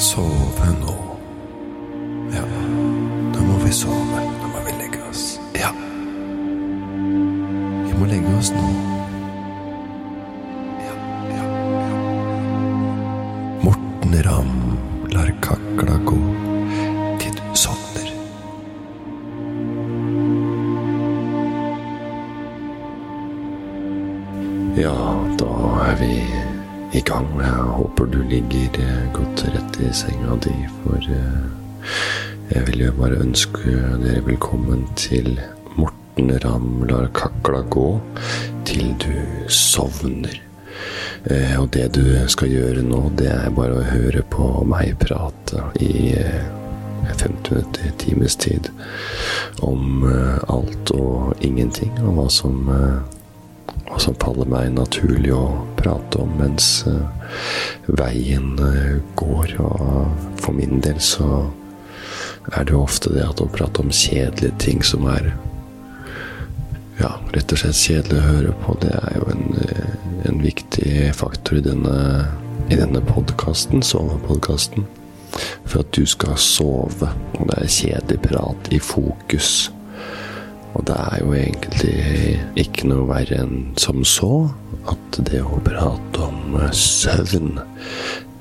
sove nå. Ja, nå må vi sove. Nå må vi legge oss. Ja. Vi må legge oss nå. Ja, ja, ja. Morten Ramm lar kakla gå til du sovner. Ja, da er vi i gang. Jeg håper du ligger eh, godt rett i senga di, for eh, jeg vil jo bare ønske dere velkommen til Morten Ramm lar kakla gå til du sovner. Eh, Og det du skal gjøre nå, det er bare å høre på meg prate i 15 minutter, times tid, om alt og ingenting, og hva som hva som faller meg naturlig å prate om mens veien eh, går. Og for min del så er det jo ofte det at å prate om kjedelige ting som er ja, rett og slett kjedelig å høre på, det er jo en, eh, en viktig faktor i denne, i denne podkasten, sovepodkasten. For at du skal sove, og det er kjedelig prat i fokus. Og det er jo egentlig ikke noe verre enn som så at det å prate om eh, søvn,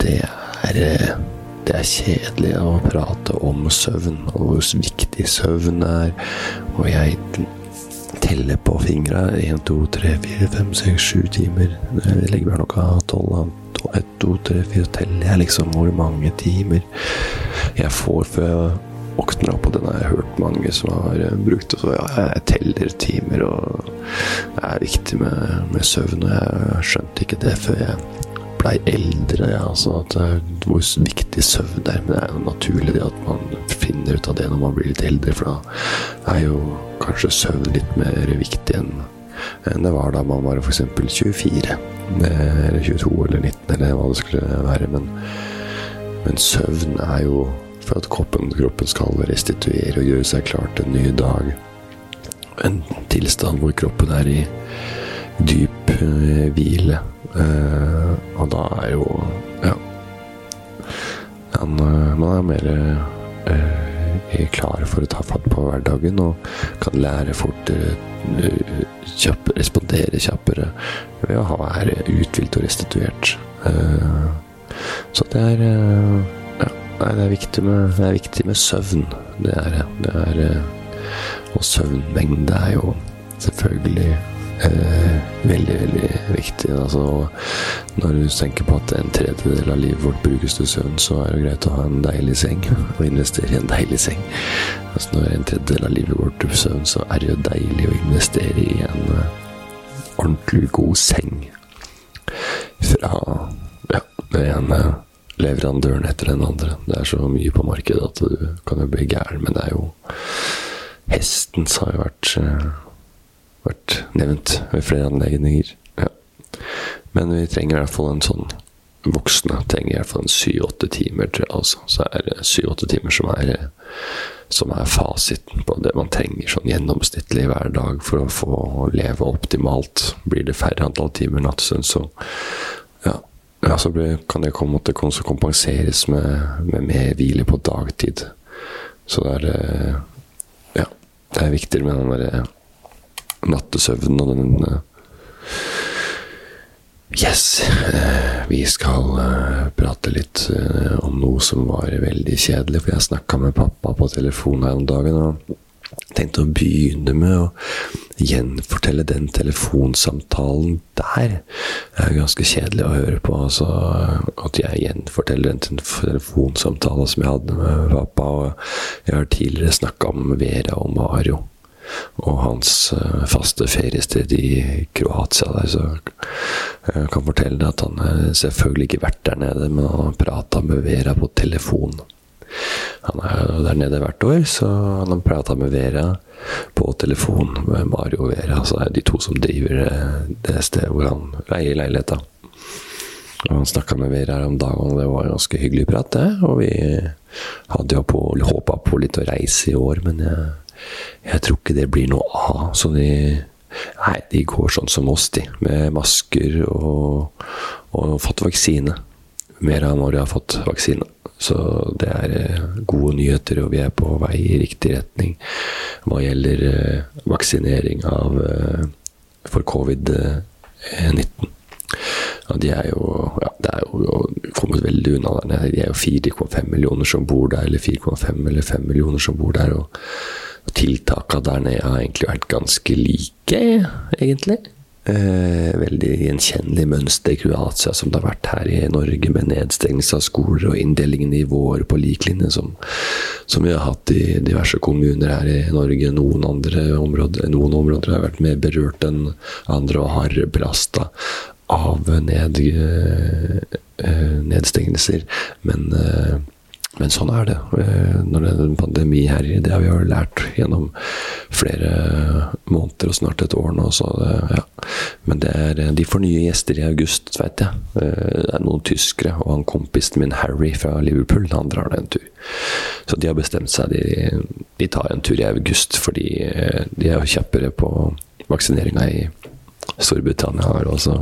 det er eh, det er kjedelig å prate om søvn, og hvor viktig søvn er. Og jeg teller på fingra. 1, 2, 3, 4, 5, 6, 7 timer. Jeg legger meg klokka 12. 1, 2, 3, 4, teller jeg liksom hvor mange timer jeg får før jeg våkner opp, og den har jeg hørt mange som har eh, brukt. Og så ja, jeg teller timer, og det er viktig med, med søvn. Og jeg skjønte ikke det før jeg blei eldre, ja, altså at hvor viktig søvn er. Men det er jo naturlig det at man finner ut av det når man blir litt eldre, for da er jo kanskje søvn litt mer viktig enn det var da man var f.eks. 24, eller 22 eller 19, eller hva det skulle være. Men, men søvn er jo for at kroppen, kroppen skal restituere og gjøre seg klar til en ny dag. En tilstand hvor kroppen er i dyp eh, hvile. Eh, og da er jo ja, man, eh, man er mer eh, klar for å ta fatt på hverdagen og kan lære fortere, eh, kjapp, respondere kjappere ved å være uthvilt og restituert. Eh, så det er nei, det er viktig med, det er viktig med søvn. Det er det. det er, eh, og søvnmengde er jo selvfølgelig eh, veldig, veldig viktig. Altså, når du tenker på at en tredjedel av livet vårt brukes til søvn, så er det greit å ha en deilig seng og investere i en deilig seng. Altså, når en tredjedel av livet vårt til søvn, så er det jo deilig å investere i en eh, ordentlig god seng fra ja, den ene leverandøren etter den andre. Det er så mye på markedet at du kan jo bli gæren, men det er jo Hestens har jo vært, eh, vært nevnt ved flere anledninger. Ja. Men vi trenger i hvert fall en sånn Voksne trenger i hvert fall en syv-åtte timer, jeg. Altså. Så er det syv-åtte timer som er, som er fasiten på det man trenger sånn gjennomsnittlig hver dag for å få leve optimalt. Blir det færre antall timer nattsøvn, så ja, så blir, kan det å kompenseres med, med mer hvile på dagtid. Så det er eh, Ja, det er viktigere med den derre nattesøvnen og den eh, Yes! eh, Vi skal eh, prate litt eh, om noe som var veldig kjedelig, for jeg snakka med pappa på telefon her om dagen. og tenkte å begynne med å gjenfortelle den telefonsamtalen der. Det er ganske kjedelig å høre på. Altså, at jeg gjenforteller den telefonsamtalen som jeg hadde med pappa. Og jeg har tidligere snakka om Vera og Mario. Og hans eh, faste feriested i Kroatia der, så jeg kan fortelle deg at han selvfølgelig ikke vært der nede, men han har prata med Vera på telefon. Han er jo der nede hvert år, så han har prata med Vera på telefon med Mario og Vera. Så er de to som driver det- det stedet hvor han leier leiligheta. Og han snakka med Vera her om dagen, og det var ganske hyggelig prat, det. Og vi hadde jo på, håpa på litt å reise i år, men jeg, jeg tror ikke det blir noe av. Så de Nei, de går sånn som oss, de. Med masker og, og fått vaksine. Mer av når de har fått vaksine. Så det er eh, gode nyheter, og vi er på vei i riktig retning hva gjelder eh, vaksinering av, for covid-19. Ja, de er jo ja, Det er jo kommet veldig unna der. De er jo 4,5 millioner som bor der, eller 4,5 eller 5 millioner som bor der. og tiltakene der nede har egentlig vært ganske like, egentlig. Eh, veldig gjenkjennelig mønster i Kroatia som det har vært her i Norge, med nedstengelse av skoler og inndeling i nivåer på lik linje som, som, vi har hatt i diverse kommuner her i Norge. Noen andre områder, noen områder har vært mer berørt enn andre og har belasta av ned, eh, nedstengelser. Men eh, men sånn er det eh, når det er en pandemi her. Det har vi jo lært gjennom flere måneder og snart et år nå. Så ja. Men det er, de får nye gjester i august, veit jeg. Eh, det er noen tyskere, og han kompisen min Harry fra Liverpool, han drar ned en tur. Så de har bestemt seg. De, de tar en tur i august, fordi eh, de er kjappere på vaksineringa i Storbritannia. Også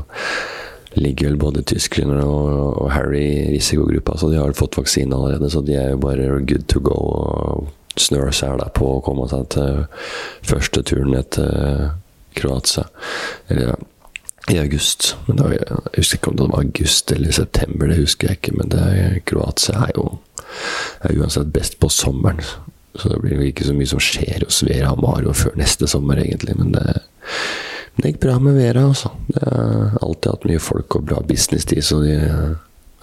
ligger vel både tyskerne og, og Harry i risikogruppa, så de har fått vaksine allerede. Så de er jo bare good to go og snør seg på å komme seg til første turen til Kroatia. Eller ja, i august. Men var, jeg husker ikke om det var august eller september, det husker jeg ikke. Men er, Kroatia er jo er uansett best på sommeren. Så det blir ikke så mye som skjer hos Vera Amaro før neste sommer, egentlig. Men det det gikk bra med Vera, altså. Det har alltid hatt mye folk og bra businesstid, så de,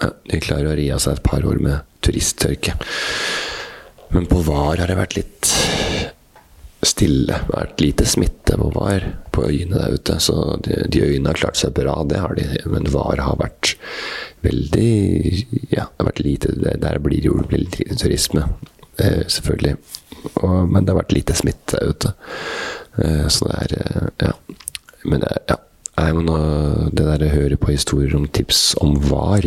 ja, de klarer å ri av seg et par år med turisttørke. Men på VAR har det vært litt stille. Vært lite smitte på VAR på øyene der ute. Så de, de øyene har klart seg bra, det har de. Men VAR har vært veldig Ja, det har vært lite Der blir det jo veldig turisme, eh, selvfølgelig. Og, men det har vært lite smitte der ute. Eh, så det er eh, Ja. Men det, ja, det der å høre på historier om tips om var,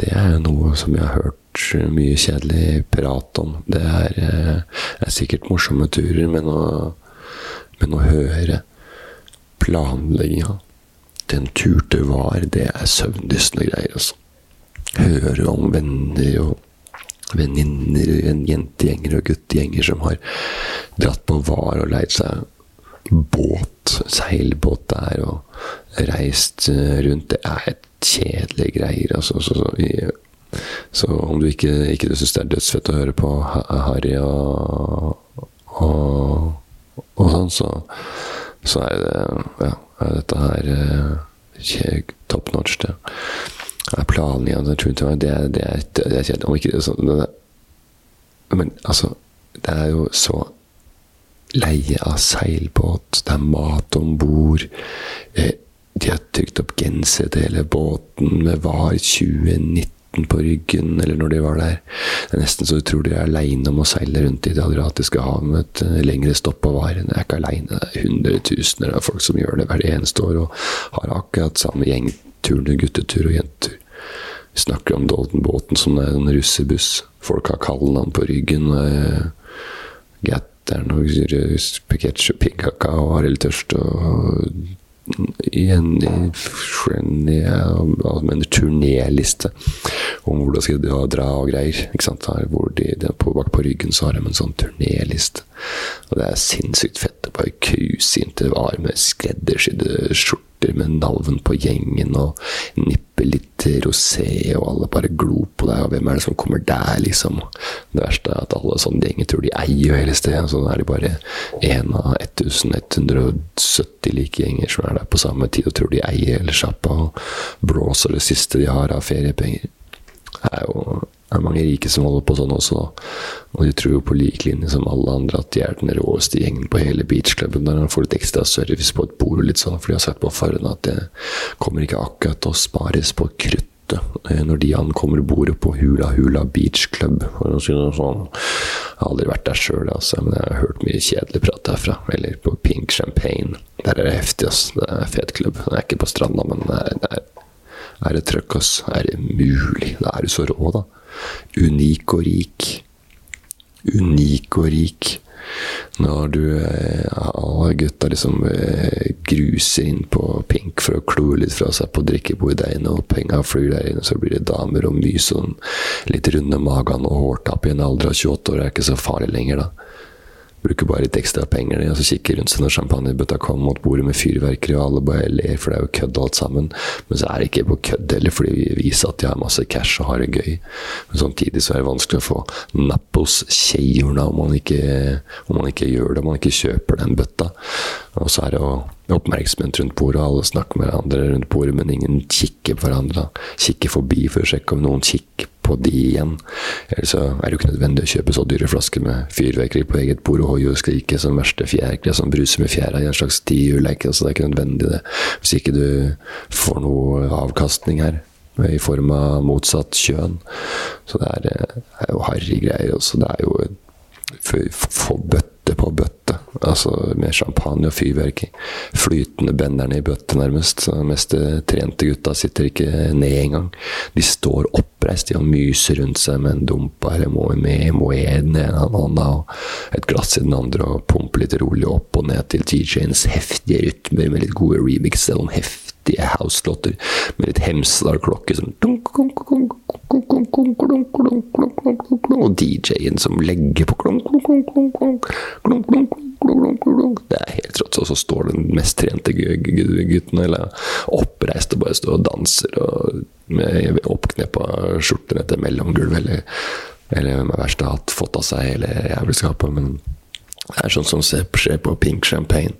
det er noe som jeg har hørt mye kjedelig prat om. Det er, eh, er sikkert morsomme turer, men å, men å høre planlegginga Den tur til var, det er søvndyssende greier, altså. Høre om venner og venninner, jentegjenger og guttegjenger som har dratt på var og leid seg båt, seilbåt der, og reist eh, rundt. Det er et kjedelige greier, altså. Så, så, så, om du ikke, ikke syns det er dødsfett å høre på Harry og, og, og sånn, så, så, er det Ja, er dette her eh, top notch, det. Er planen igjen, det, det, det, er, det er kjedelig. Om ikke det, så, det, Men altså, det er jo så leie av seilbåt, det er mat om bord. Eh, de har trykt opp genser til hele båten med VAR 2019 på ryggen, eller når de var der. Det er nesten så du tror de er aleine om å seile rundt i Det adriatiske eh, lengre stopp på VAR. De er ikke aleine, det er hundretusener av folk som gjør det hvert eneste år, og har akkurat samme gjengtur, guttetur og jentetur. Vi snakker om Dolden Båten som er en russebuss. Folk har kallenavn på ryggen. Eh, Gat Mutter'n og piggkaka og litt Tørst og Jenny med en turnéliste om hvor de skal dra og greier. ikke sant? Hvor de, de på, bak på ryggen så har de en sånn turnéliste. Og det er sinnssykt fett. Det bare cruise inn til var med skreddersydde skjorter med navn på gjengen og nippe litt rosé, og alle bare glo på deg. Og hvem er det som kommer der, liksom? Det verste er at alle sånne gjenger tror de eier hele stedet. Så er de bare én av 1170 like gjenger som er der på samme tid og tror de eier hele sjappa og blåser det siste de har av feriepenger. Det er jo det er mange rike som holder på sånn også, Og de tror jo på lik linje som alle andre at de er den råeste gjengen på hele beachklubben. Der de får litt ekstra service på et bord og litt sånn, for de har sett på forhånd at det kommer ikke akkurat til å spares på kruttet eh, når de ankommer bordet på Hula Hula Beach Club, for å si det sånn. Jeg har aldri vært der sjøl, altså, men jeg har hørt mye kjedelig prat derfra. Eller på Pink Champagne. Der er det heftig, ass. Det er fet klubb. Det er ikke på stranda, men det er, det er, er det trøkk, ass. Er det mulig? Da er du så rå, da. Unik og rik. Unik og rik. Når du eh, alle gutta liksom eh, gruser inn på pink for å kloe litt fra seg på drikkebordet der inne, og penga flyr der inne, så blir det damer og mys sånn litt runde magen og hårtapp i en alder av 28 år, er ikke så farlig lenger, da. Bruker bare litt ekstra penger, og så kikker rundt seg når champagnebøtta kommer mot bordet med fyrverkeri, og alle bare ler, for det er jo kødd alt sammen. Men så er det ikke på kødd heller, fordi vi viser at de har masse cash og har det gøy. Men samtidig så er det vanskelig å få napp hos tjejerna om om man ikke gjør det, om man ikke kjøper den bøtta. Og så er det jo oppmerksomhet rundt bordet, alle snakker med hverandre rundt bordet, men ingen kikker på hverandre. Kikker forbi for å sjekke om noen kikker på de igjen. Ellers så er det jo ikke nødvendig å kjøpe så dyre flasker med fyrverkeri på eget bord og hoie og skrike som verste fjærkre som bruser med fjæra i en slags tiurleik. Altså, det er ikke nødvendig, det. Hvis ikke du får noe avkastning her i form av motsatt kjønn. Så det er, er jo harry greier. Også. Det er jo bøtte. Altså med champagne og fyrverkeri. Flytende benderne i bøtte, nærmest. Så de mest trente gutta sitter ikke ned engang. De står oppreist de og myser rundt seg med en dumpa eller med moe i den ene hånda og et glass i den andre og pumper litt rolig opp og ned til DJ-ens heftige rytmer med litt gode remix, selv om og heftige house-låter med litt Hemsedal-klokke som Og DJ-en som legger på Det er helt rått. Og så står den mest trente gutten eller oppreist og bare står og danser og med oppkneppa skjorter etter mellomgulv, eller, eller med verste hatt fått av seg hele jævelskapet. Men det er sånn som skjer på Pink Champagne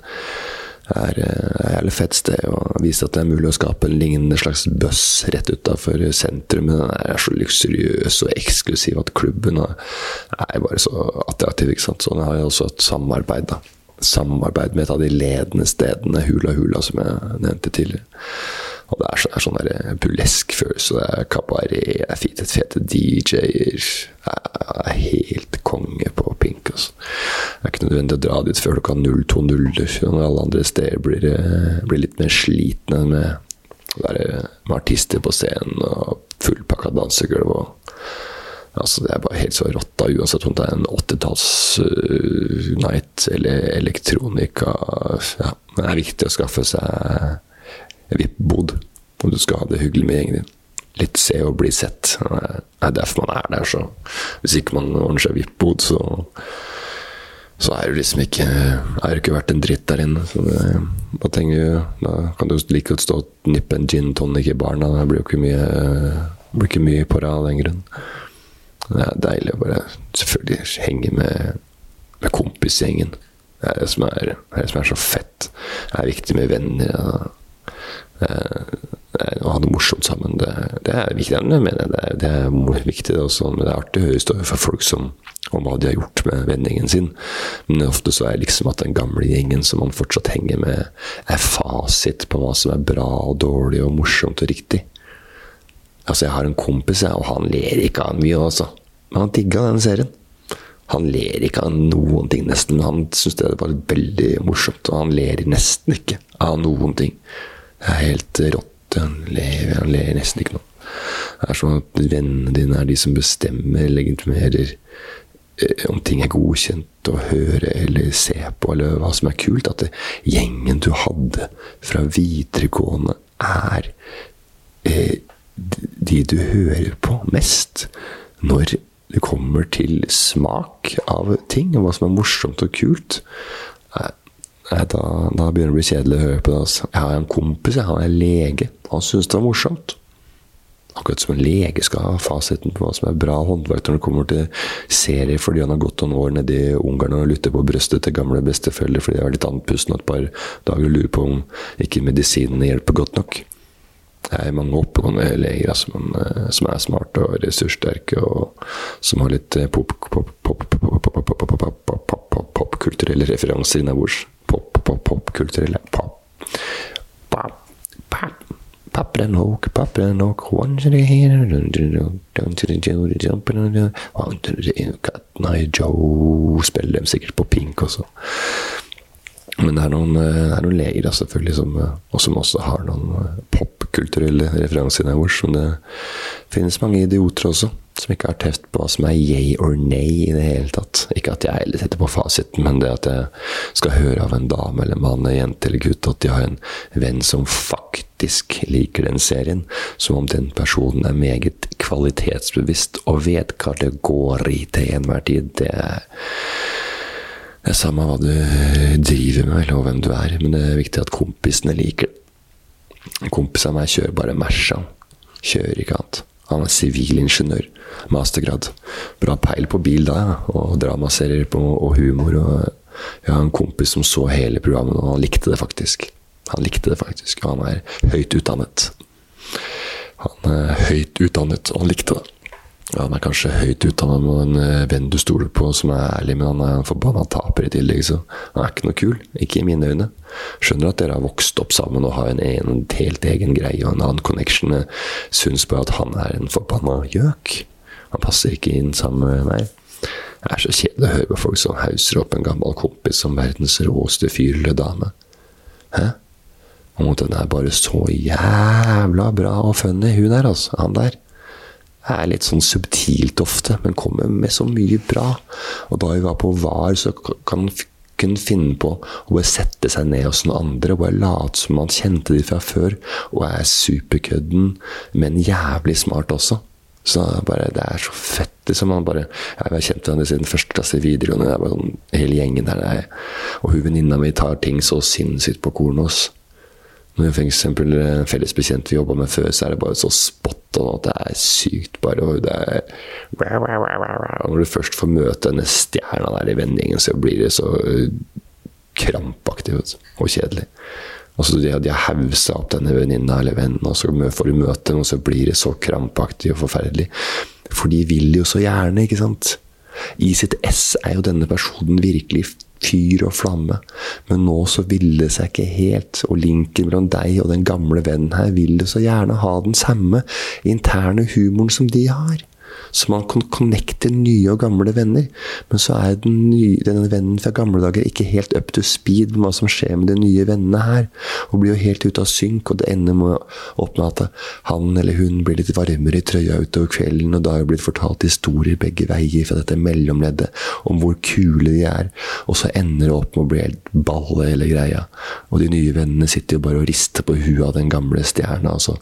er eh, jævlig fett sted og viser at det er mulig å skape en lignende slags buss rett utafor sentrum. Den er så luksuriøs og eksklusiv at klubben er bare så attraktiv. ikke sant? Så den har jo også et samarbeid. da. Samarbeid med et av de ledende stedene, Hula Hula, som jeg nevnte tidligere. Og det er, så, er sånn der eh, burlesk følelse. Det er kabaret, det er fete, fete DJ-er. Det er helt konge på Pink. Altså. Det er ikke nødvendig å dra dit før klokka 02.00 når alle andre steder blir, eh, blir litt mer slitne med, med artister på scenen og fullpakka dansegulv. og Altså, det er bare helt så rått, uansett om det er en 80-talls-night uh, eller elektronika. Ja, det er viktig å skaffe seg VIP-bod om du skal ha det hyggelig med gjengen din. Litt se og bli sett. Det er derfor man er der. Så hvis ikke man ordner seg VIP-bod, så, så er det liksom ikke Er du ikke verdt en dritt der inne. Så det, da, tenker, da kan du like godt stå og nippe en gin tonic i baren. Det blir jo ikke mye, blir ikke mye på deg av den grunn. Det er deilig å bare selvfølgelig henge med, med kompisgjengen. Det er det, som er, det er det som er så fett. Det er viktig med venner. Ja å ha det morsomt sammen, det, det er viktig. Jeg mener det, det er viktig, også, men det er artig å høre historier fra folk som, om hva de har gjort med vendingen sin. Men ofte så er det liksom at den gamle gjengen som man fortsatt henger med, er fasit på hva som er bra og dårlig og morsomt og riktig. Altså, jeg har en kompis, og han ler ikke av mye, altså. Men han digga den serien. Han ler ikke av noen ting, nesten. Men han syns det var veldig morsomt, og han ler nesten ikke av noen ting. Det er helt rått. Han ler, han ler nesten ikke noe. Det er sånn at vennene dine er de som bestemmer, legitimerer eh, om ting er godkjent å høre eller se på, eller hva som er kult. At det, gjengen du hadde fra videregående, er eh, de du hører på mest når det kommer til smak av ting, og hva som er morsomt og kult. Eh, Da, da, begynner det å bli kjedelig å høre på det. Altså. Jeg har en kompis, jeg har en lege. Han syns det var morsomt. Akkurat som en lege skal ha fasiten på hva som er bra håndverk når det kommer til serier fordi han har gått noen år nedi Ungarn og lytter på brøstet til gamle besteforeldre fordi de har litt andpusten et par dager og lurer på om ikke medisinene hjelper godt nok. Det er mange oppegående leger altså, men, som er smarte og ressurssterke, og som har litt popkulturelle referanser innabords. Pop. Pop, pop. Pop and hook, pop one to the hand, down to the Joe, jumping on the one to the Cat Night Joe. Spiller dem sikkert på Pink også. Men det er noen, eh, det er noen leger da, selvfølgelig som, eh, og som også har noen eh, popkulturelle referanser innabords. Men det finnes mange idioter også som ikke har teft på hva som er yay or nay i det hele tatt. Ikke at jeg heller setter på fasiten, men det at jeg skal høre av en dame eller mann, en jente eller gutt at de har en venn som faktisk liker den serien, som om den personen er meget kvalitetsbevisst og vet hva det går i til enhver tid. Det er det er samme hva du driver med, eller hvem du er, men det er viktig at kompisene liker det. En kompis av meg kjører bare Merca. Kjører ikke annet. Han er sivilingeniør. Mastergrad. Bra peil på bil da, ja. og dramaserier og humor. Og jeg har en kompis som så hele programmet, og han likte det faktisk. Han likte det faktisk, og han er høyt utdannet. Han er høyt utdannet, og han likte det. Ja, han er kanskje høyt utdanna med en eh, venn du stoler på, som er ærlig, men han er en forbanna taper i tillegg, så han er ikke noe kul. Ikke i mine øyne. Skjønner at dere har vokst opp sammen og har en, en helt egen greie og en annen connection. Syns bare at han er en forbanna gjøk. Han passer ikke inn sammen med meg. Det er så kjedelig å høre på folk som hauser opp en gammel kompis som verdens råeste fyr eller dame. Hæ? Og den er bare så jævla bra og funny, hun der, altså. Han der er litt sånn subtilt ofte, men kommer med så mye bra. Og da vi var på VAR, så kan han finne på å bare sette seg ned hos noen andre og bare late som man kjente de fra før, og er superkødden, men jævlig smart også. Så bare, Det er så fett. liksom, han bare, Jeg har kjent henne siden første klasse i videregående. Det er bare sånn, hele gjengen der. Er, og hun venninna mi tar ting så sinnssykt på kornet. F.eks. en felles bekjente vi jobba med før, så er det bare så spot at det er sykt, bare. Og det er Når du først får møte denne stjerna der i vendingen, så blir det så øh, krampaktig og kjedelig. Altså, de, har hausa opp denne venninna eller vennen, og så får du møte dem, og så blir det så krampaktig og forferdelig. For de vil jo så gjerne, ikke sant? I sitt ess er jo denne personen virkelig fyr og flamme. Men nå så ville det seg ikke helt, og linken mellom deg og den gamle vennen her vil det så gjerne ha den samme interne humoren som de har. Så man kan connecte nye og gamle venner. Men så er den nye, denne vennen fra gamle dager ikke helt up to speed med hva som skjer med de nye vennene her. Og blir jo helt ute av synk, og det ender med å oppnå at han eller hun blir litt varmere i trøya utover kvelden, og da har det blitt fortalt historier begge veier fra dette mellomleddet om hvor kule de er. Og så ender det opp med å bli helt balle hele greia. Og de nye vennene sitter jo bare og rister på huet av den gamle stjerna, og så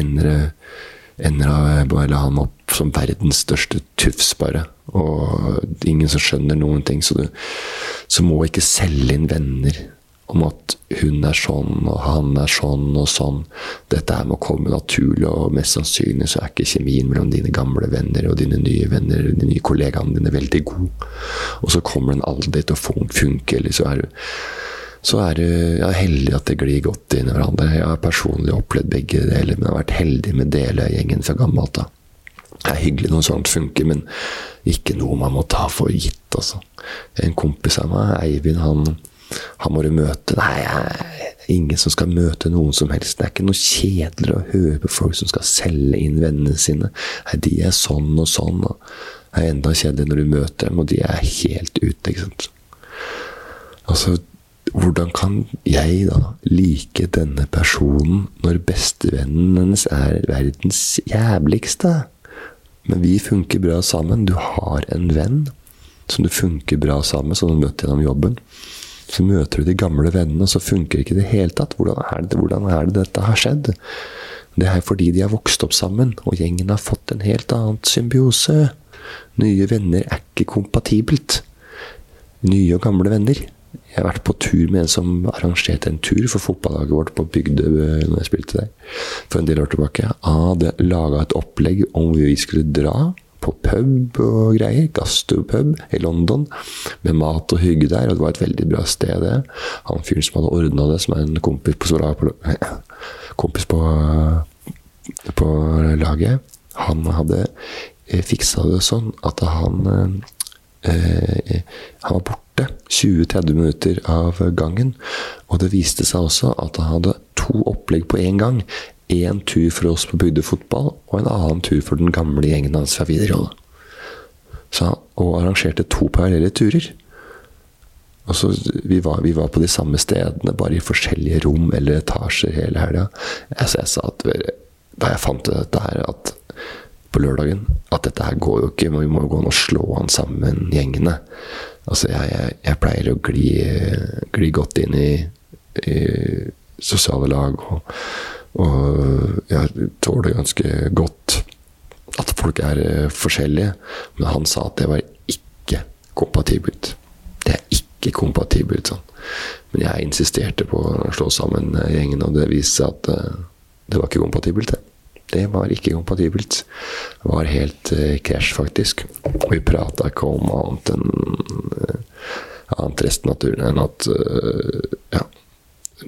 ender det ender han opp som verdens største tufs, bare. Og ingen som skjønner noen ting. Så du så må ikke selge inn venner om at hun er sånn, og han er sånn og sånn. Dette her må komme naturlig, og mest sannsynlig så er ikke kjemien mellom dine gamle venner og dine nye venner, de nye kollegaene dine, veldig god. Og så kommer den aldri til å funke, eller så er du så er det ja, heldig at det glir godt inn i hverandre. Jeg har personlig opplevd begge deler, men jeg har vært heldig med deler av gjengen fra gammelt av. Det er hyggelig når sånt funker, men ikke noe man må ta for gitt, altså. En kompis av meg, Eivind, han, han må du møte. Nei, jeg, ingen som skal møte noen som helst. Det er ikke noe kjedeligere å høre på folk som skal selge inn vennene sine. Nei, de er sånn og sånn. Det er enda kjedeligere når du møter dem, og de er helt ute, ikke sant. Altså, hvordan kan jeg da like denne personen når bestevennen hennes er verdens jævligste? Men vi funker bra sammen. Du har en venn som du funker bra sammen som du møter gjennom jobben. Så møter du de gamle vennene, og så funker ikke det hele tatt. Hvordan er det, hvordan er det dette har skjedd? Det er fordi de har vokst opp sammen, og gjengen har fått en helt annen symbiose. Nye venner er ikke kompatibelt. Nye og gamle venner jeg har vært på tur med en som arrangerte en tur for fotballaget vårt på Bygdø eh, når jeg spilte der for en del år tilbake. Han hadde laga et opplegg om vi skulle dra på pub og greier. Gastropub i London. Med mat og hygge der. Og det var et veldig bra sted, det. Han fyren som hadde ordna det, som er en kompis på, kompis på, på laget, han hadde eh, fiksa det sånn at han eh, Han var borte 20-30 minutter av gangen. Og det viste seg også at han hadde to opplegg på én gang. Én tur for oss på bygdefotball, og en annen tur for den gamle gjengen hans fra videregående. Og arrangerte to parallelle turer. Så, vi, var, vi var på de samme stedene, bare i forskjellige rom eller etasjer hele helga. Altså, jeg sa at da jeg fant dette her, at på lørdagen at dette her går jo ikke, vi må jo gå an å slå an sammen gjengene. Altså, jeg, jeg, jeg pleier å gli, gli, godt inn i, i sosiale lag, og, og jeg tåler ganske godt at folk er forskjellige. Men han sa at det var ikke kompatibelt. Det er ikke kompatibelt, sånn. Men jeg insisterte på å slå sammen gjengen, og det viste seg at uh, det var ikke kompatibelt, det. Det var ikke kompatibelt. Det var helt krasj, faktisk. Og vi prata ikke om annet enn uh, annet resten enn at uh, ja,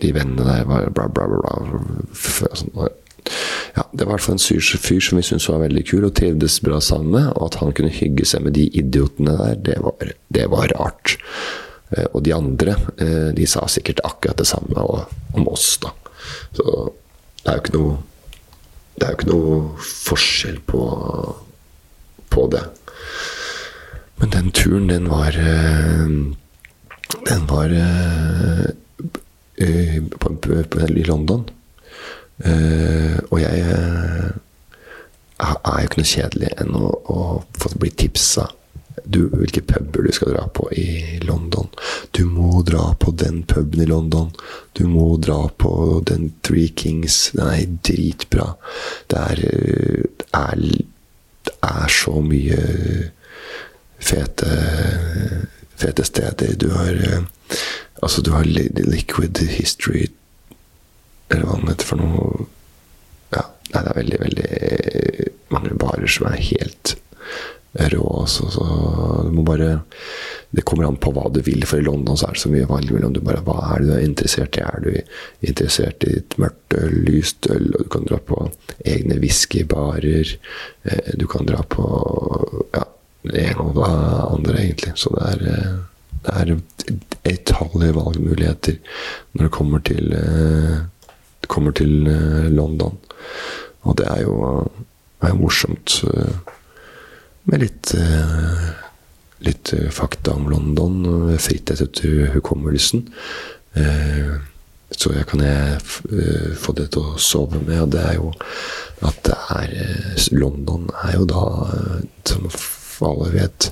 de vennene der var bla, bla, bla. ja, det var i hvert fall en fyr som vi syntes var veldig kul og trivdes bra sammen med. Og at han kunne hygge seg med de idiotene der, det var, det var rart. Eh, og de andre eh, de sa sikkert akkurat det samme om oss, da. Så det er jo ikke noe Det er jo ikke noe forskjell på, på det. Men den turen, den var eh, Den var på, på, i London. og jeg er jo ikke noe kjedelig enn å, å få bli tipsa du, hvilke puber du skal dra på i London. Du må dra på den puben i London. Du må dra på den Three Kings. Den er dritbra. Det er, det er, det er så mye fete, fete steder. Du har Altså, du har Liquid History Eller hva den heter for noe. Ja, det er veldig, veldig mange barer som er helt rå. Altså, så du må bare Det kommer an på hva du vil, for i London så er det så mye valg mellom du bare, hva er du er interessert i. Er du interessert i et mørkt øl, lyst øl, og du kan dra på egne whiskybarer. Eh, du kan dra på ja, ene og det andre, egentlig. Så det er, eh, det er utallige valgmuligheter når det kommer til, det eh, kommer til London. Og det er jo, det er morsomt med litt, eh, litt eh, fakta om London, fritt etter hukommelsen. Eh, så jeg kan jeg få det til å sove med, og det er jo at det er London er jo da, som alle vet,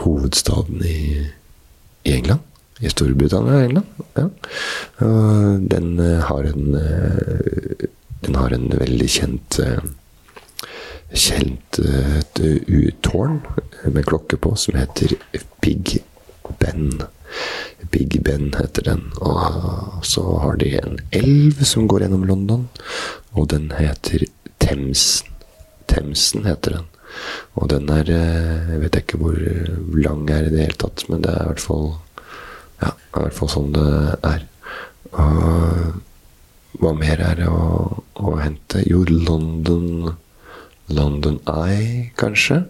hovedstaden i, i England. I Storbritannia og England. Ja. Den har en Den har en veldig kjent kjent et tårn med klokke på som heter Big Ben. Big Ben heter den. Og så har de en elv som går gjennom London, og den heter Themsen. Themsen heter den. Og den er Jeg vet ikke hvor lang er i det hele tatt, men det er i hvert fall Ja, i hvert fall sånn det er. Og hva mer er det å, å hente? Jo, London London Eye, kanskje?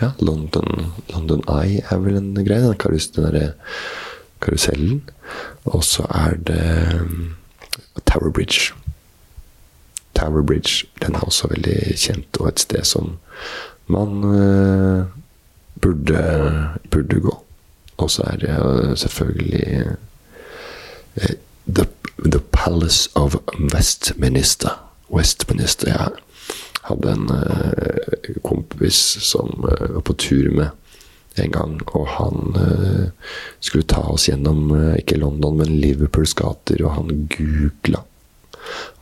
Ja, London, London Eye er vel en greie. Den, derre karusellen. Og så er det um, Tower Bridge. Tower Bridge den er også veldig kjent, og et sted som man uh, burde, burde gå. Og så er det uh, selvfølgelig uh, the, the Palace of Westminster. Westminister, ja hadde en uh, kompis som uh, var på tur med en gang, og han uh, skulle ta oss gjennom ikke London, men Liverpools gater, og han googla.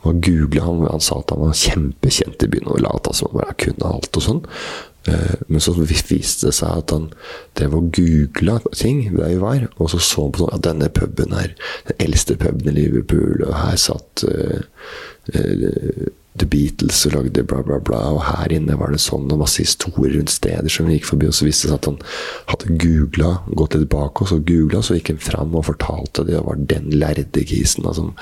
Han, googlet, han, han sa at han var kjempekjent i byen og lata som han bare kunne alt og sånn. Men så viste det seg at han drev og googla ting der vi var, og så så han på sånn at denne puben er den eldste puben i Liverpool, og her satt uh, uh, The Beatles og lagde bla, bla, bla. Og her inne var det sånn, og masse historier rundt steder som vi gikk forbi. Og så viste det seg at han hadde googla, gått litt bak oss og googla, så gikk han fram og fortalte det. Det var den lærde kisen da, som,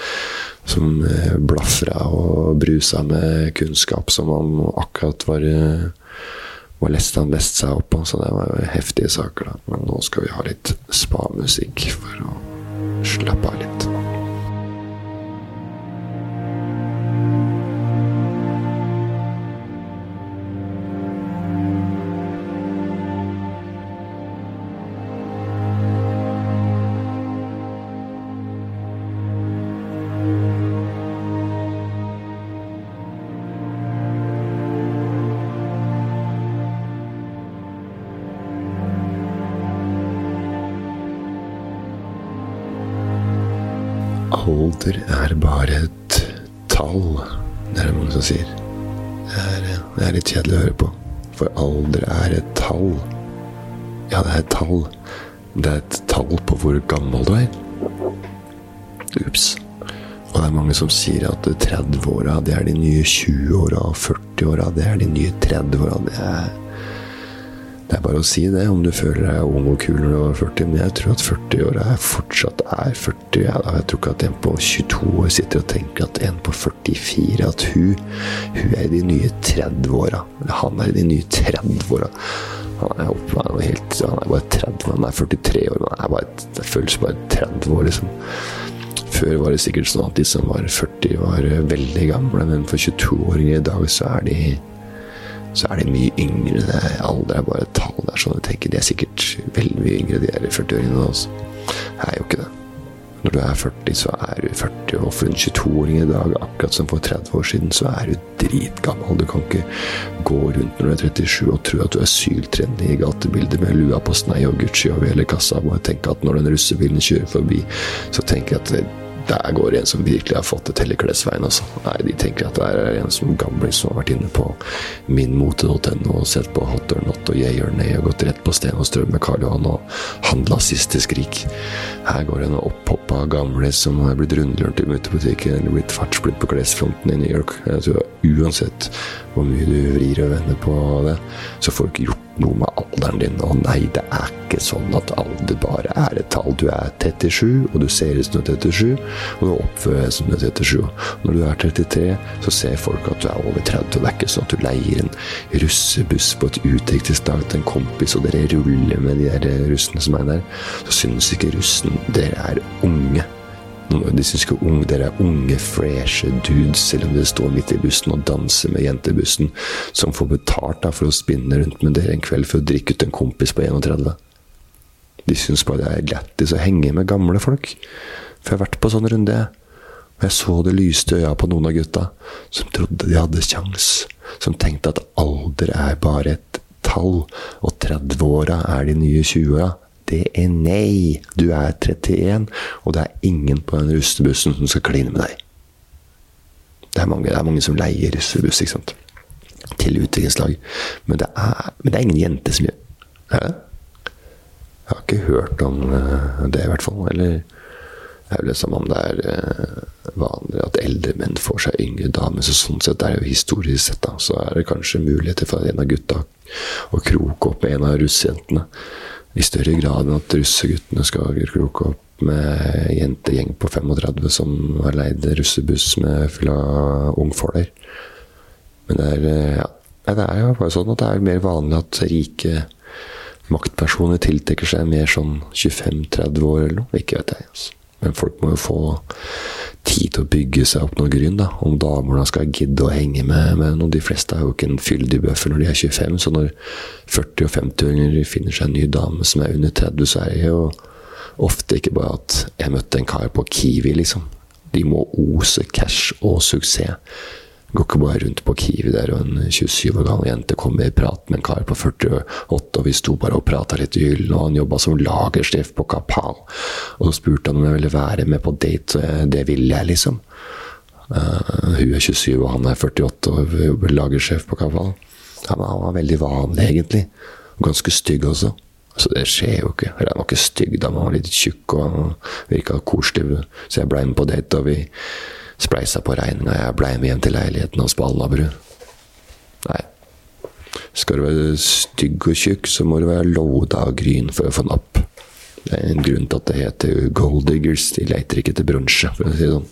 som eh, blafra og brusa med kunnskap som han akkurat var eh, var lest han lest seg opp på, så det var heftige saker. da. Men nå skal vi ha litt spa-musikk for å slappe av litt. Alder er bare et tall. Det er det mange som sier. Det er, det er litt kjedelig å høre på. For alder er et tall. Ja, det er et tall. Det er et tall på hvor gammel du er. Ups. Og det er mange som sier at 30-åra, det er de nye 20-åra, og 40-åra, det er de nye 30-åra. Er det er bare å si det, om du føler deg ung og kul når du er 40. Men jeg tror at 40-åra fortsatt er 40. Jeg, jeg tror ikke at en på 22 år sitter og tenker at en på 44 At hun, hun er i de nye 30-åra. Han er i de nye 30-åra. Han er han er, helt, han er bare 30, han er 43 år. Han er bare, det føles bare 30 år, liksom. Før var det sikkert sånn at de som var 40, var veldig gamle, men for 22-åringer i dag så er de så er de mye yngre. Er, alder er bare et tall. der, er jeg tenker. De er sikkert veldig mye yngre, de der 40-åringene også. Jeg er jo ikke det. Når du er 40, så er du 40, og for en 22-åring i dag, akkurat som for 30 år siden, så er du dritgammel. Du kan ikke gå rundt når du er 37 og tro at du er syltrenende i gatebildet med lua på snei og Gucci over hele kassa. og tenke at når den russebilen kjører forbi, så tenker jeg at der går en som virkelig har fått det til i klesveien. Altså. Nei, de tenker at det er en som gamling som har vært inne på minmote.no og sett på Hot or Not og Yeah or Nay og gått rett på Sten og Strøm med Karl Johan og handla siste skrik. Her går det en opphoppa gamle som har blitt rundlurt i mutebutikken eller blitt fartsblitt på klesfronten i New York. Jeg tror Uansett hvor mye du vrir og vender på det, så får du ikke gjort noe med alderen din. Og nei, det er ikke sånn at alder bare er et tall. Du er 37, og du ser ut som du er 37, og du oppfører deg som du er 37. Når du er 33, så ser folk at du er over 30. Og det er ikke sånn at du leier en russebuss på et utdrikningsdag til en kompis, og dere ruller med de der russene som er der. Så synes ikke russen dere er unge. De syns ikke unge, dere er unge, freshe dudes, selv om dere står midt i bussen og danser med jentebussen, som får betalt da, for å spinne rundt med dere en kveld for å drikke ut en kompis på 31. De syns bare det er lættis å henge med gamle folk. For jeg har vært på sånn runde, Og jeg så det lyste øya på noen av gutta som trodde de hadde kjangs. Som tenkte at alder er bare et tall, og 30-åra er de nye 20-åra. Det er nei. Du er 31, og det er ingen på den rustebussen som skal kline med deg. Det er mange, det er mange som leier russebuss ikke sant? til utviklingslag, men det, er, men det er ingen jente som gjør det Jeg har ikke hørt om uh, det, i hvert fall. Eller det er vel det samme om det er uh, vanlig at eldre menn får seg yngre damer. Så sånn sett er det jo historisk sett, da, så er det kanskje muligheter for en av gutta å kroke opp med en av russejentene i større grad enn at russeguttene skal kroke opp med jentegjeng på 35 som har leid russebuss med full av ungfolder. Men det er, ja, det er jo bare sånn at det er mer vanlig at rike maktpersoner tiltrekker seg mer sånn 25-30 år eller noe. Ikke vet jeg. altså. Men folk må jo få tid til å bygge seg opp noe grunn. da, Om damene skal gidde å henge med, noen. De fleste er jo ikke en fyldig bøffel når de er 25. Så når 40- og 50-åringer finner seg en ny dame som er under 30, så er det jo ofte ikke bare at 'jeg møtte en kar på Kiwi', liksom. De må ose cash og suksess. Går ikke bare rundt på Kiwi der og en 27 år gammel jente kom i prat med en kar på 48, og vi sto bare og prata litt i hyllen, og han jobba som lagersjef på Kapal. Og så spurte han om jeg ville være med på date, og det ville jeg, liksom. Uh, hun er 27, og han er 48 og jobber lagersjef på Kapal. Ja, han var veldig vanlig, egentlig. Ganske stygg også. Så det skjer jo ikke. Eller han var ikke stygg, da, han var litt tjukk og virka koselig. Så jeg ble med på date, og vi spleisa på regninga. Jeg blei med hjem til leiligheten hans på Alnabru. Nei. Skal du være stygg og tjukk, så må du være loada av gryn for å få napp. Det er en grunn til at det heter gold diggers. De leiter ikke etter bronse, for å si det sånn.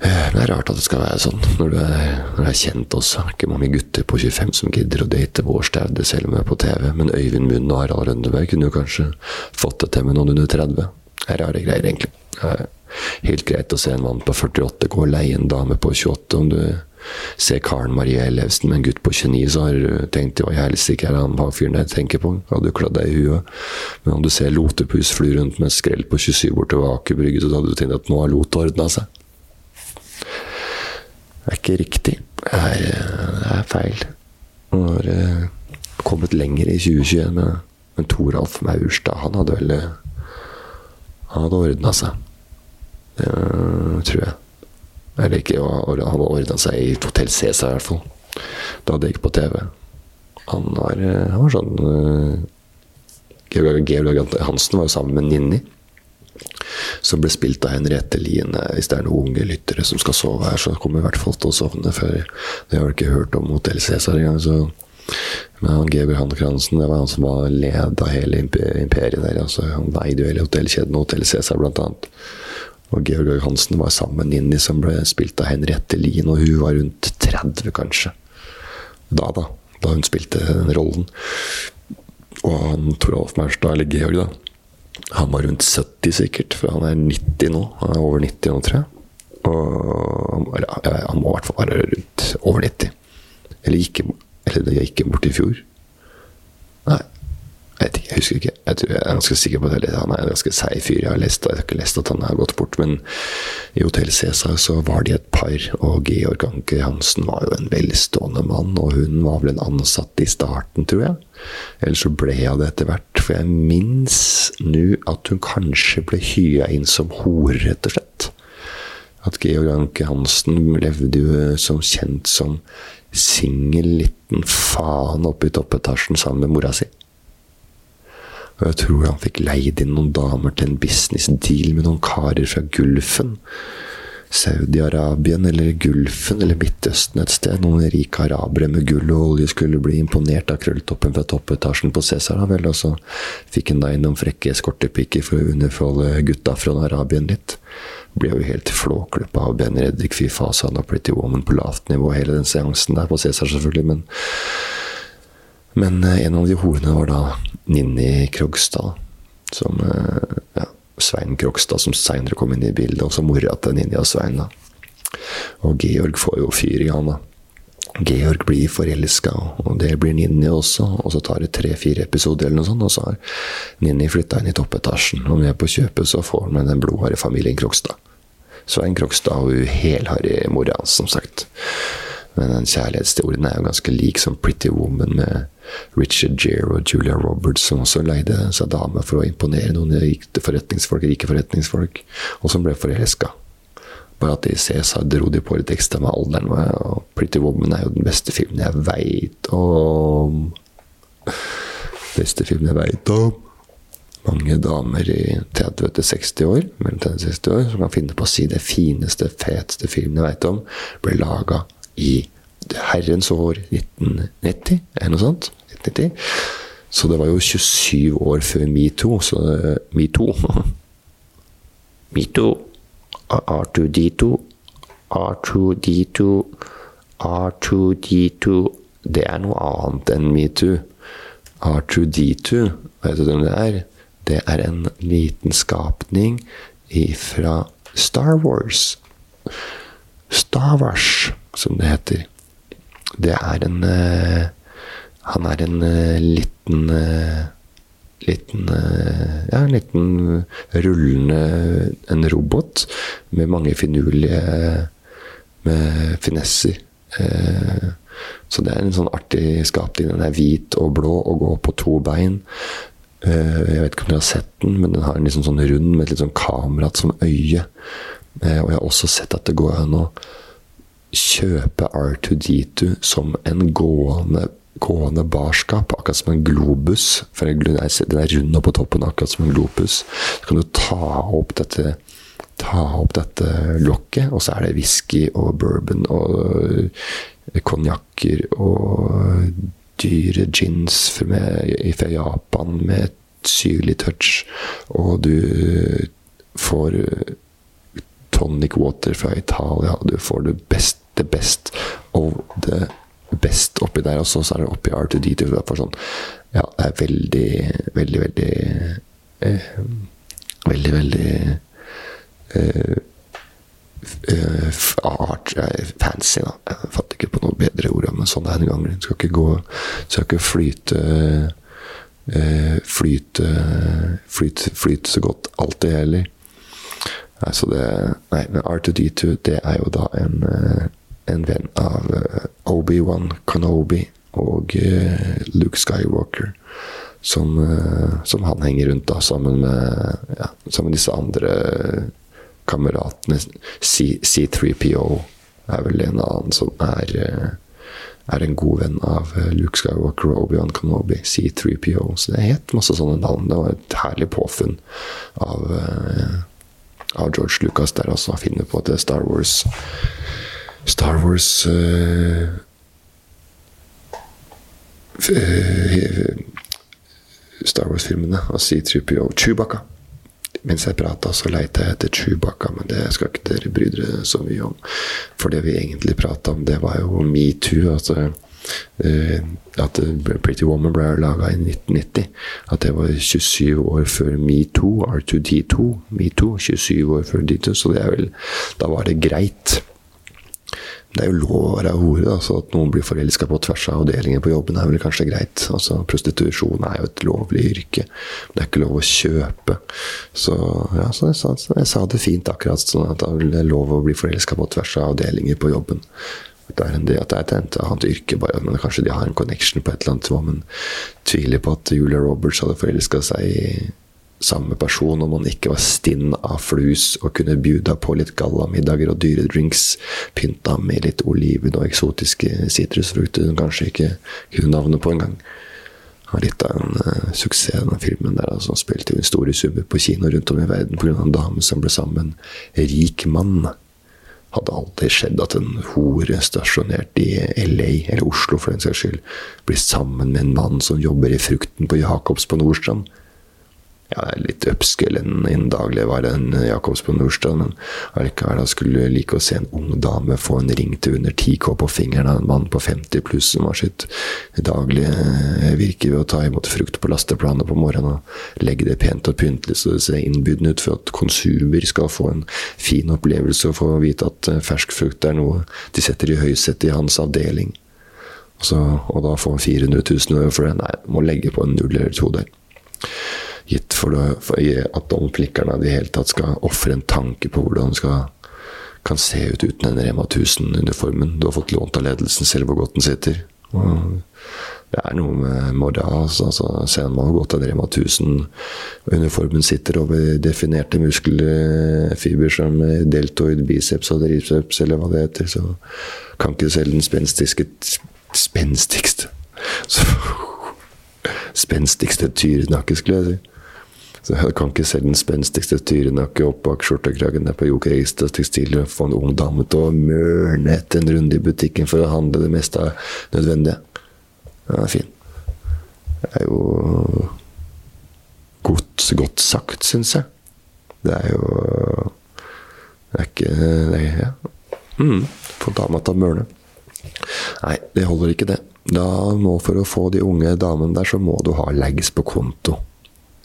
Det er rart at det skal være sånn, når du er, når du er kjent også. Det er ikke mange gutter på 25 som gidder å date vår staude, selv om jeg er på TV. Men Øyvind Munn og Harald Rønneberg kunne jo kanskje fått det til med noen under 30. Det er rare greier, egentlig. Det helt greit å se en mann på 48 gå og leie en dame på 28. Om du ser Karen Marie Ellefsen med en gutt på 29, så har du tenkt hva i helsike er han fyren jeg tenker på? Hadde du klødd deg i huet? Men om du ser Lotepus fly rundt med skrell på 27 bortover Aker Brygge, så hadde du tenkt at nå har Lot ordna seg. Det er ikke riktig. Det er, det er feil. Nå har eh, kommet lenger i 2021, men, men Toralf Maurstad, han hadde vel Han hadde ordna seg. Det tror jeg. Eller ikke, han hadde ordna seg i Hotell Cæsar i hvert fall. Da det gikk på TV. Han var, han var sånn uh, Georg Hansen var jo sammen med Ninni. Som ble spilt av Henriette Line. Hvis det er noen unge lyttere som skal sove her, så kommer i hvert fall til å sovne før. Det har ikke hørt om Hotell Cæsar engang. så men han Georg Hansen det var han som var led av hele imperiet der. Altså, han eide jo hele hotellkjeden Hotell Cæsar, blant annet. Og Georg Hansen var sammen med Ninni, som ble spilt av Henriette Lien. Og hun var rundt 30, kanskje. Da, da. Da hun spilte den rollen. Og han Toralf Maurstad, eller Georg, da, han var rundt 70 sikkert, for han er 90 nå. Han er over 90 nå, tror jeg. Og han må i hvert fall være rundt over 90. Eller, gikk, eller det gikk bort i fjor. Nei, jeg ikke, jeg husker ikke. Jeg, tror jeg er ganske sikker på det. Han er en ganske seig fyr. Jeg har lest, jeg har ikke lest at han har gått bort, men i Hotell Cæsar så var de et par, og Georg Anker Hansen var jo en velstående mann, og hun var vel en ansatt i starten, tror jeg. Eller så ble hun det etter hvert, for jeg minnes nå at hun kanskje ble hya inn som hore, rett og slett. At Georg Anker Hansen levde jo som kjent som singel liten faen oppe i toppetasjen sammen med mora si. Og jeg tror han fikk leid inn noen damer til en business deal med noen karer fra Gulfen. Saudi-Arabien eller Gulfen eller Midtøsten et sted. Noen rike arabere med gull og olje skulle bli imponert av krølltoppen fra toppetasjen på Cæsar. vel, Og så fikk han da inn noen frekke eskortepiker for å underfolde gutta fra Arabien litt. Ble jo helt flåklippa av Ben Reddik, fy fasan og Pretty Woman på lavt nivå, hele den seansen der på Cæsar, selvfølgelig. men men eh, en av de horene var da Ninni Krogstad. Som eh, ja, Svein Krogstad, som seinere kom inn i bildet. Og så mora til Ninni og Svein. da. Og Georg får jo fyr i han, da. Georg blir forelska, og det blir Ninni også. Og så tar det tre-fire episoder, eller noe sånt, og så har Ninni flytta inn i toppetasjen. Og med på kjøpet så får han med den blodharde familien Krogstad. Svein Krogstad og helharry mora hans, som sagt. Men den kjærlighetshistorien er jo ganske lik som Pretty Woman med Richard Gere og Julia Roberts, som også leide seg dame for å imponere noen rike forretningsfolk, rike forretningsfolk, og som ble forelska. Bare at i Cæsar dro de på litt ekstra med alderen. Og Pretty Woman er jo den beste filmen jeg veit om. Beste filmen jeg veit om. Mange damer i 30-60 år mellom 30 og 60 år, som kan finne på å si det fineste, feteste filmen jeg veit om, ble laga i herrens år 1990, eller noe sånt. 1990. Så det var jo 27 år før metoo. Så metoo Metoo. R2D2. R2D2. R2D2. Det er noe annet enn metoo. R2D2, vet du hvem det er? Det er en liten skapning fra Star Wars. Star Wars, som det heter. Det er en uh, han er en uh, liten uh, liten Ja, en liten rullende En robot med mange finurlige med finesser. så det er en sånn artig skapning. Den er hvit og blå og går på to bein. jeg vet ikke om dere har sett den, men den har en liksom sånn rund med et litt sånn kamera som øye. og jeg har også sett at det går an å kjøpe R2D2 som en gående gående barskap, akkurat som en globus. For den er rund på toppen, akkurat som en globus. Så kan du ta opp dette ta opp dette lokket, og så er det whisky og bourbon og konjakker og dyre gins fra Japan med syrlig touch. Og du får tonic water fra Italia, du får det best, det best of the best oppi der, og så er det oppi R2D2. For sånn, ja, det er veldig, veldig, veldig eh, Veldig, veldig eh, eh, art, fancy, da. Jeg fatter ikke på noe bedre ord, men sånn er det en gang. Du skal ikke gå Skal ikke flyte eh, Flyte flyte så godt alltid heller. Nei, så det Nei, men R2D2, det er jo da en eh, en venn av uh, Obi-Wan Kenobi og uh, Luke Skywalker. som, eh, som han henger rundt, da, sammen med, ja, sammen med disse andre kameratene. C, C3PO er vel en annen som er eh, er en god venn av eh, Luke Skywalker og Obi-Wan Kenobi, C3PO. Så det helt masse sånne navn. Det var et herlig påfunn av, av George Lucas der. Han finner på at Star Wars Star Wars uh, Star Wars-filmene og C3PO. Chewbacca. Mens jeg prata, så leita jeg etter Chewbacca, men det skal ikke dere bry dere så mye om. For det vi egentlig prata om, det var jo metoo. Altså, at Pretty Woman ble laga i 1990. At det var 27 år før metoo, R2D2. Metoo, 27 år før D2, så det er vel Da var det greit det er jo lov å være hore. Da, så At noen blir forelska på tvers av avdelinger på jobben, er vel kanskje greit. Altså, Prostitusjon er jo et lovlig yrke. Det er ikke lov å kjøpe. Så, ja, så jeg, sa, jeg, sa, det fint akkurat sånn at det er lov å bli forelska på tvers av avdelinger på jobben. Det er, det, at det er et annet yrke, bare, men kanskje de har en connection på et eller annet nivå. Men tviler på at Julia Roberts hadde forelska seg i samme person om han ikke var stinn av flus og kunne bjuda på litt gallamiddager og dyre drinks, pynta med litt oliven og eksotiske sitrusfrukter hun kanskje ikke kunne navnet på engang. Har litt av en uh, suksess, denne filmen. der altså, Spilte jo store summer på kino rundt om i verden pga. en dame som ble sammen med en rik mann. Hadde aldri skjedd at en hore stasjonert i LA, eller Oslo for den saks skyld, blir sammen med en mann som jobber i frukten på Jacobs på Nordstrand ja, det er litt upscale enn dagligvare enn Jacobs på Nordstrand, men allikevel skulle like å se en ung dame få en ring til under 10K på fingeren av en mann på 50 pluss som har sitt daglige virke ved å ta imot frukt på lasteplanet på morgenen og legge det pent og pyntelig så det ser innbydende ut for at konsumer skal få en fin opplevelse og få vite at fersk frukt er noe de setter i høysetet i hans avdeling. Så, og da få 400 000 for det. Nei, må legge på en null eller to der for, det, for at domflikkerne i det hele tatt skal ofre en tanke på hvordan det skal, kan se ut uten den Rema 1000-uniformen. Du har fått lånt av ledelsen selv hvor godt den sitter. Og det er noe med moral. Altså, altså, ser man godt den Rema 1000-uniformen sitter over definerte muskelfiber som deltoid biceps og triceps, eller hva det heter, så kan ikke selv den spenstigste Spenstigste tyrenakke, skulle jeg si. Så jeg kan ikke selge den spenstigste tyrenakke opp bak skjortekragen der på Joker Reistad Tekstil og få en ung dame til å mørne etter en runde i butikken for å handle det meste av nødvendige. Den er fin. Det er jo godt, godt sagt, syns jeg. Det er jo Det er ikke det er, ja. mm, Få dama til å mørne. Nei, det holder ikke, det. Da må For å få de unge damene der, så må du ha legs på konto.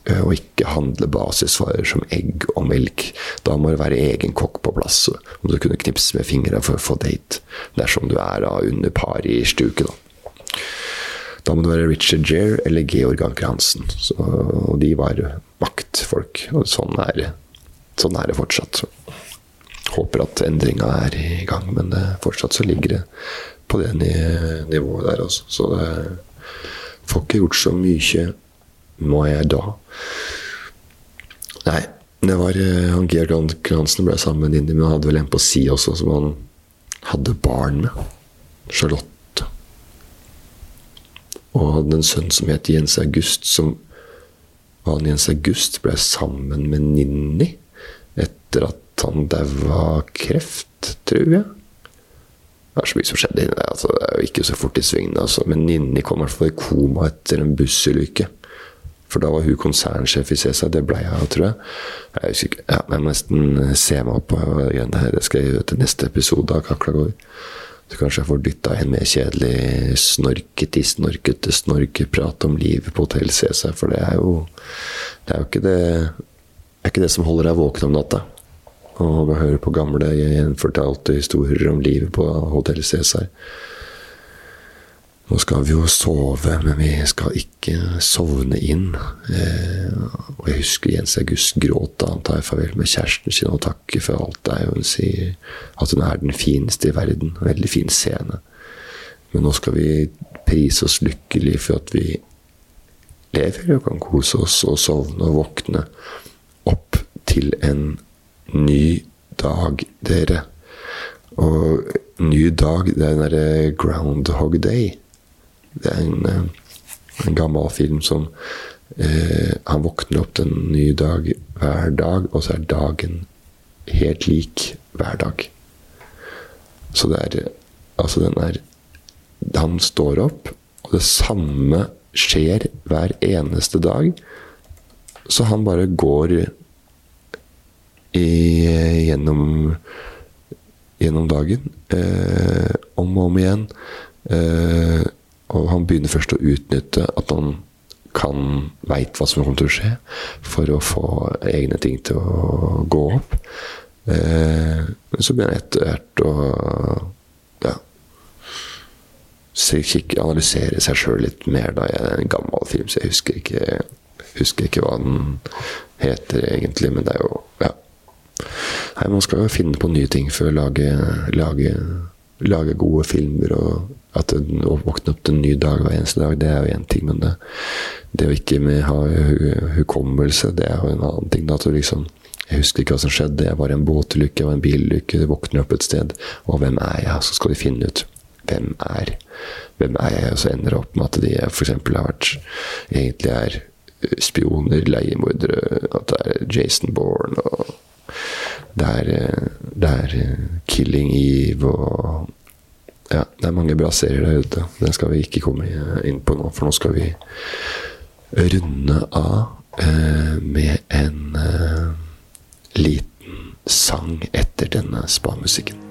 Eh, og ikke handle basisvarer som egg og melk. Da må det være egen kokk på plass. Om du kunne knipse med fingra for å få date. Dersom du er under par i stuket, da. Da må det være Richard Gere eller Georg Anker Hansen. Så, og de var maktfolk. Og sånn er, sånn er det fortsatt. Håper at endringa er i gang, men det, fortsatt så ligger det på det nivået der, Også. Så det får ikke gjort så mye må jeg da? Nei, det var uh, han Georg Kransen ble sammen med Ninni, men han hadde vel en på si også som han hadde barn med. Charlotte. Og hadde en sønn som het Jens August, som han Jens August ble sammen med Ninni etter at han daua av kreft, tror jeg. Det er så mye som skjedde inni der. Altså, det er jo ikke så fort i svingene. Altså. Men Ninni kom i hvert fall i koma etter en bussulykke. For da var hun konsernsjef i CESA. Det ble jeg, tror jeg. Jeg husker ikke. Ja, jeg må nesten se meg opp greiene her. Det skal jeg gjøre til neste episode av Kakla går. Så kanskje jeg får dytta en mer kjedelig snorkete, snorkete snorkeprat om livet på Hotell CESA. For det er jo Det er jo ikke det, er ikke det som holder deg våken om natta. Og høre på gamle gjenfortalte historier om livet på Hotell Cæsar. Nå skal vi jo sove, men vi skal ikke sovne inn. Eh, og jeg husker Jens August gråt da han tar farvel med kjæresten sin og takker for alt det er. Hun sier at hun er den fineste i verden. En veldig fin scene. Men nå skal vi prise oss lykkelig for at vi lever og kan kose oss og sovne og våkne opp til en ny dag, dere. Og ny dag, det er den derre Groundhog Day. Det er en, eh, en gammel film som eh, Han våkner opp til en ny dag hver dag, og så er dagen helt lik hver dag. Så det er Altså, den er Han står opp, og det samme skjer hver eneste dag. Så han bare går i, gjennom gjennom dagen. Eh, om og om igjen. Eh, og han begynner først å utnytte at han kan veit hva som kommer til å skje, for å få egne ting til å gå opp. Eh, men så begynner han etter hvert å ja, analysere seg sjøl litt mer. da Jeg er en gammel film, så jeg husker ikke, husker ikke hva den heter egentlig. Men det er jo ja, Nei, Man skal jo finne på nye ting for å lage, lage, lage gode filmer. og at Å våkne opp til en ny dag hver eneste dag, det er jo én ting. Men det, det å ikke ha hukommelse, det er jo en annen ting. Da, liksom, jeg husker ikke hva som skjedde. Jeg var i en båtulykke, jeg var i en bilulykke. Jeg våkner opp et sted. Og hvem er jeg? Så skal de finne ut hvem er hvem er jeg? Og så ender det opp med at de f.eks. har vært egentlig er spioner, leiemordere, at det er Jason Bourne og det er, det er Killing Eve og Ja, det er mange bra serier der ute. Den skal vi ikke komme inn på nå, for nå skal vi runde av eh, med en eh, liten sang etter denne spa-musikken.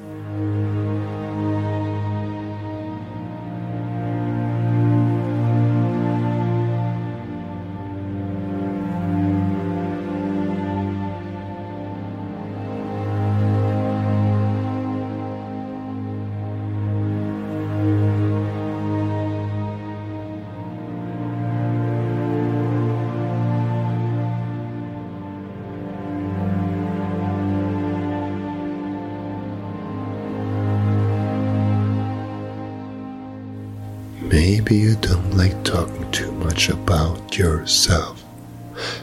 Maybe you don't like talking too much about yourself,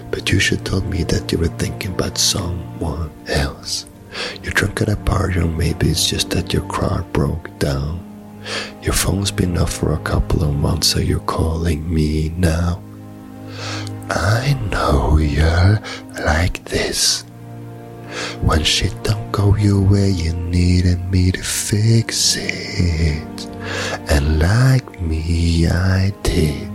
but you should tell me that you were thinking about someone else. You're drunk at a party, or maybe it's just that your car broke down. Your phone's been off for a couple of months, so you're calling me now. I know you're like this. When shit don't go your way, you needed me to fix it. And like me, I did.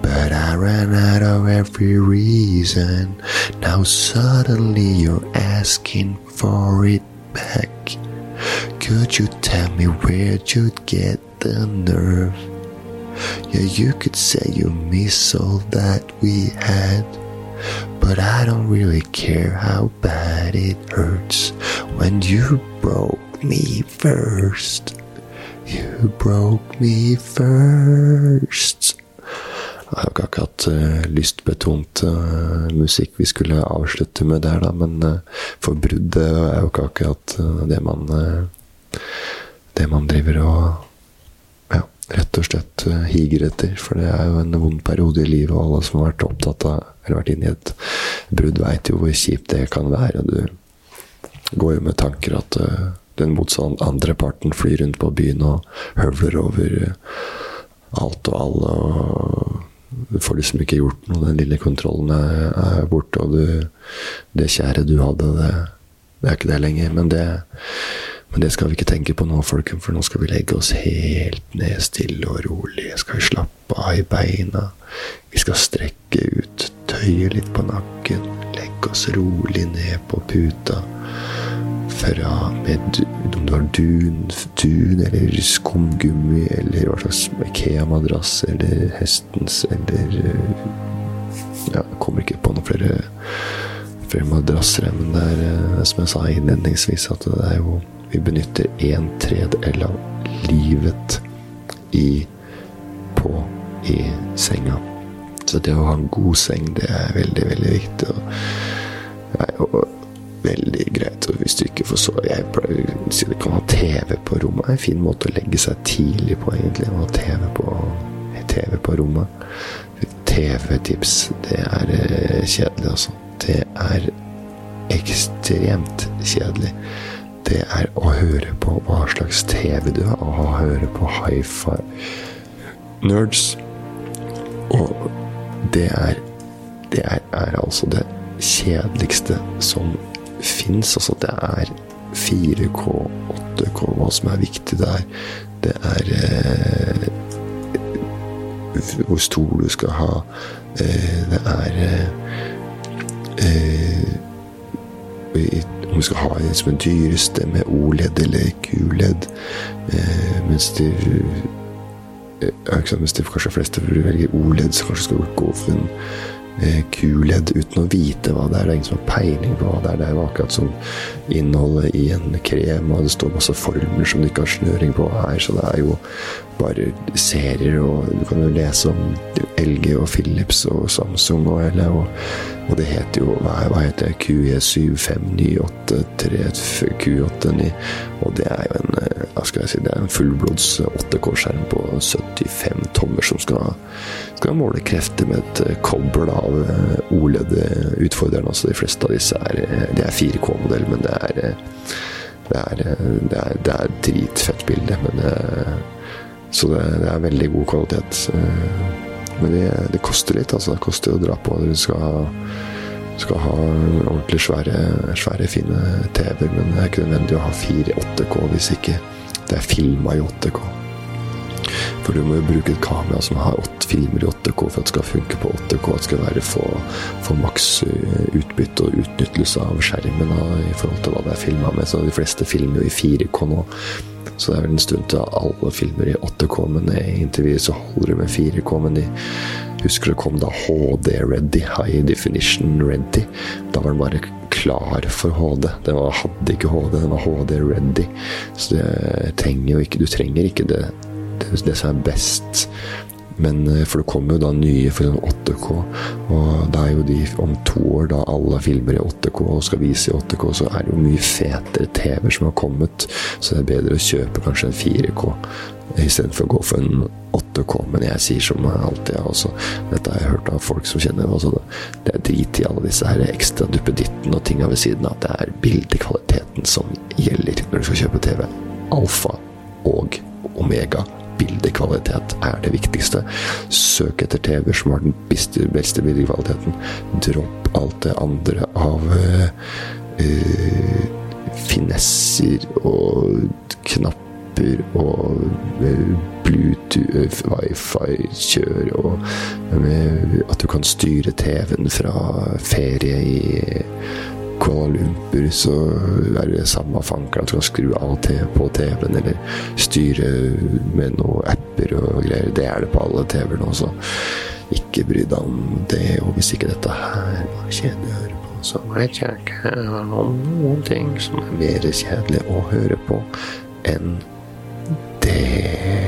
But I ran out of every reason. Now suddenly you're asking for it back. Could you tell me where'd you get the nerve? Yeah, you could say you miss all that we had. But I don't really care how bad it hurts when you broke me first. You broke me first. Jeg har ikke akkurat uh, lystbetont uh, musikk vi skulle avslutte med der, da, men uh, for bruddet er jo ikke akkurat det man Det man driver og ja, rett og slett higer etter. For det er jo en vond periode i livet, og alle som har vært opptatt av eller vært inne i et brudd, veit jo hvor kjipt det kan være. og Du går jo med tanker at den motsatte andre parten flyr rundt på byen og høvler over alt og alle. og Du får liksom ikke gjort noe. Den lille kontrollen er, er borte, og du, det kjære du hadde, det, det, er ikke det lenger. Men det, men det skal vi ikke tenke på nå, folkens, for nå skal vi legge oss helt ned, stille og rolig. Skal vi slappe av i beina. Vi skal strekke ut, tøye litt på nakken. Legge oss rolig ned på puta fra med, om du har dun, dun eller skumgummi eller hva slags Ikea-madrass eller hestens eller Ja, jeg kommer ikke på noen flere, flere madrasser, men det er eh, som jeg sa innledningsvis, at det er jo Vi benytter en tredjedel av livet i på i senga. Så det å ha en god seng, det er veldig, veldig viktig. Og, nei, og veldig greit. Og hvis du ikke får så Jeg pleier å si du kan ha TV på rommet. Det er en fin måte å legge seg tidlig på, egentlig. Å ha TV på, TV på rommet. TV-tips, det er eh, kjedelig, altså. Det er ekstremt kjedelig. Det er å høre på hva slags TV du har, å høre på high-five nerds. Og det er Det er, er altså det kjedeligste som fins. Altså, det er 4K, 8K, hva som er viktig der. Det er eh, hvor stor du skal ha. Eh, det er eh, eh om du skal ha en som en dyreste med OLED eller QLED. Eh, mens de eh, Mens de kanskje fleste velger OLED, så kanskje skal du gå for en Eh, QLED uten å vite hva det er. Det er ingen som har peiling på hva det er. Det er jo akkurat som innholdet i en krem, og det står masse formler som du ikke har snøring på her. Så det er jo bare serier, og du kan jo lese om LG og Philips og Samsung og hele. Og, og det heter jo Hva, hva heter det? QE75983 Q89. Og det er jo en eh, hva skal jeg si, det er en fullblods 8K-skjerm på 75 tommer som skal, skal måle krefter med et eh, kobbel av eh, OLED-utfordreren. Altså de fleste av disse er, det er 4K-modell, men det er det er, det er, det er dritfett bilde. Men så det, det, er veldig god kvalitet. Men det, det koster litt, altså. Det koster å dra på. Du skal skal ha ordentlig svære, svære fine TV-er, men det er ikke nødvendig å ha 4 8K hvis ikke det er filma i 8K. For du må jo bruke et kamera som har åtte filmer i 8K for at det skal funke på 8K. At det skal være få, maks eh, utbytte og utnyttelse av skjermen da, i forhold til hva det er filma med. Så de fleste filmer jo i 4K nå. Så det er vel en stund til alle filmer i 8K, men inntil videre så holder det med 4K. Men de husker det kom da HD ready, high definition ready. Da var den bare klar for HD. Den var, hadde ikke HD, den var HD ready. Så det trenger jo ikke Du trenger ikke det, det, det som er best. Men eh, For det kommer jo da nye for 8K, og det er jo de om to år, da alle filmer i 8K og skal vise i 8K, så er det jo mye fetere TV-er som har kommet. Så det er bedre å kjøpe kanskje en 4K istedenfor å gå for en 8K. Men jeg sier som alltid, også, dette har jeg hørt av folk som kjenner også, det er drit i alle disse her ekstra duppeditten og tinga ved siden av. Det er bildekvaliteten som gjelder når du skal kjøpe TV. Alfa og omega bildekvalitet er det viktigste. Søk etter TV som har den beste, bildekvaliteten. Dropp alt det andre av uh, uh, finesser og knapper og Bluetooth, wifi-kjør, og at du kan styre TV-en fra ferie i Kuala Lumpur, så er det samme fanker at du kan skru av og til på TV-en, eller styre med noen apper og greier. Det er det på alle TV-er nå, så ikke bry deg om det. Og hvis ikke dette her var kjedelig å høre på, så vet jeg ikke noen ting som er mer kjedelig å høre på enn det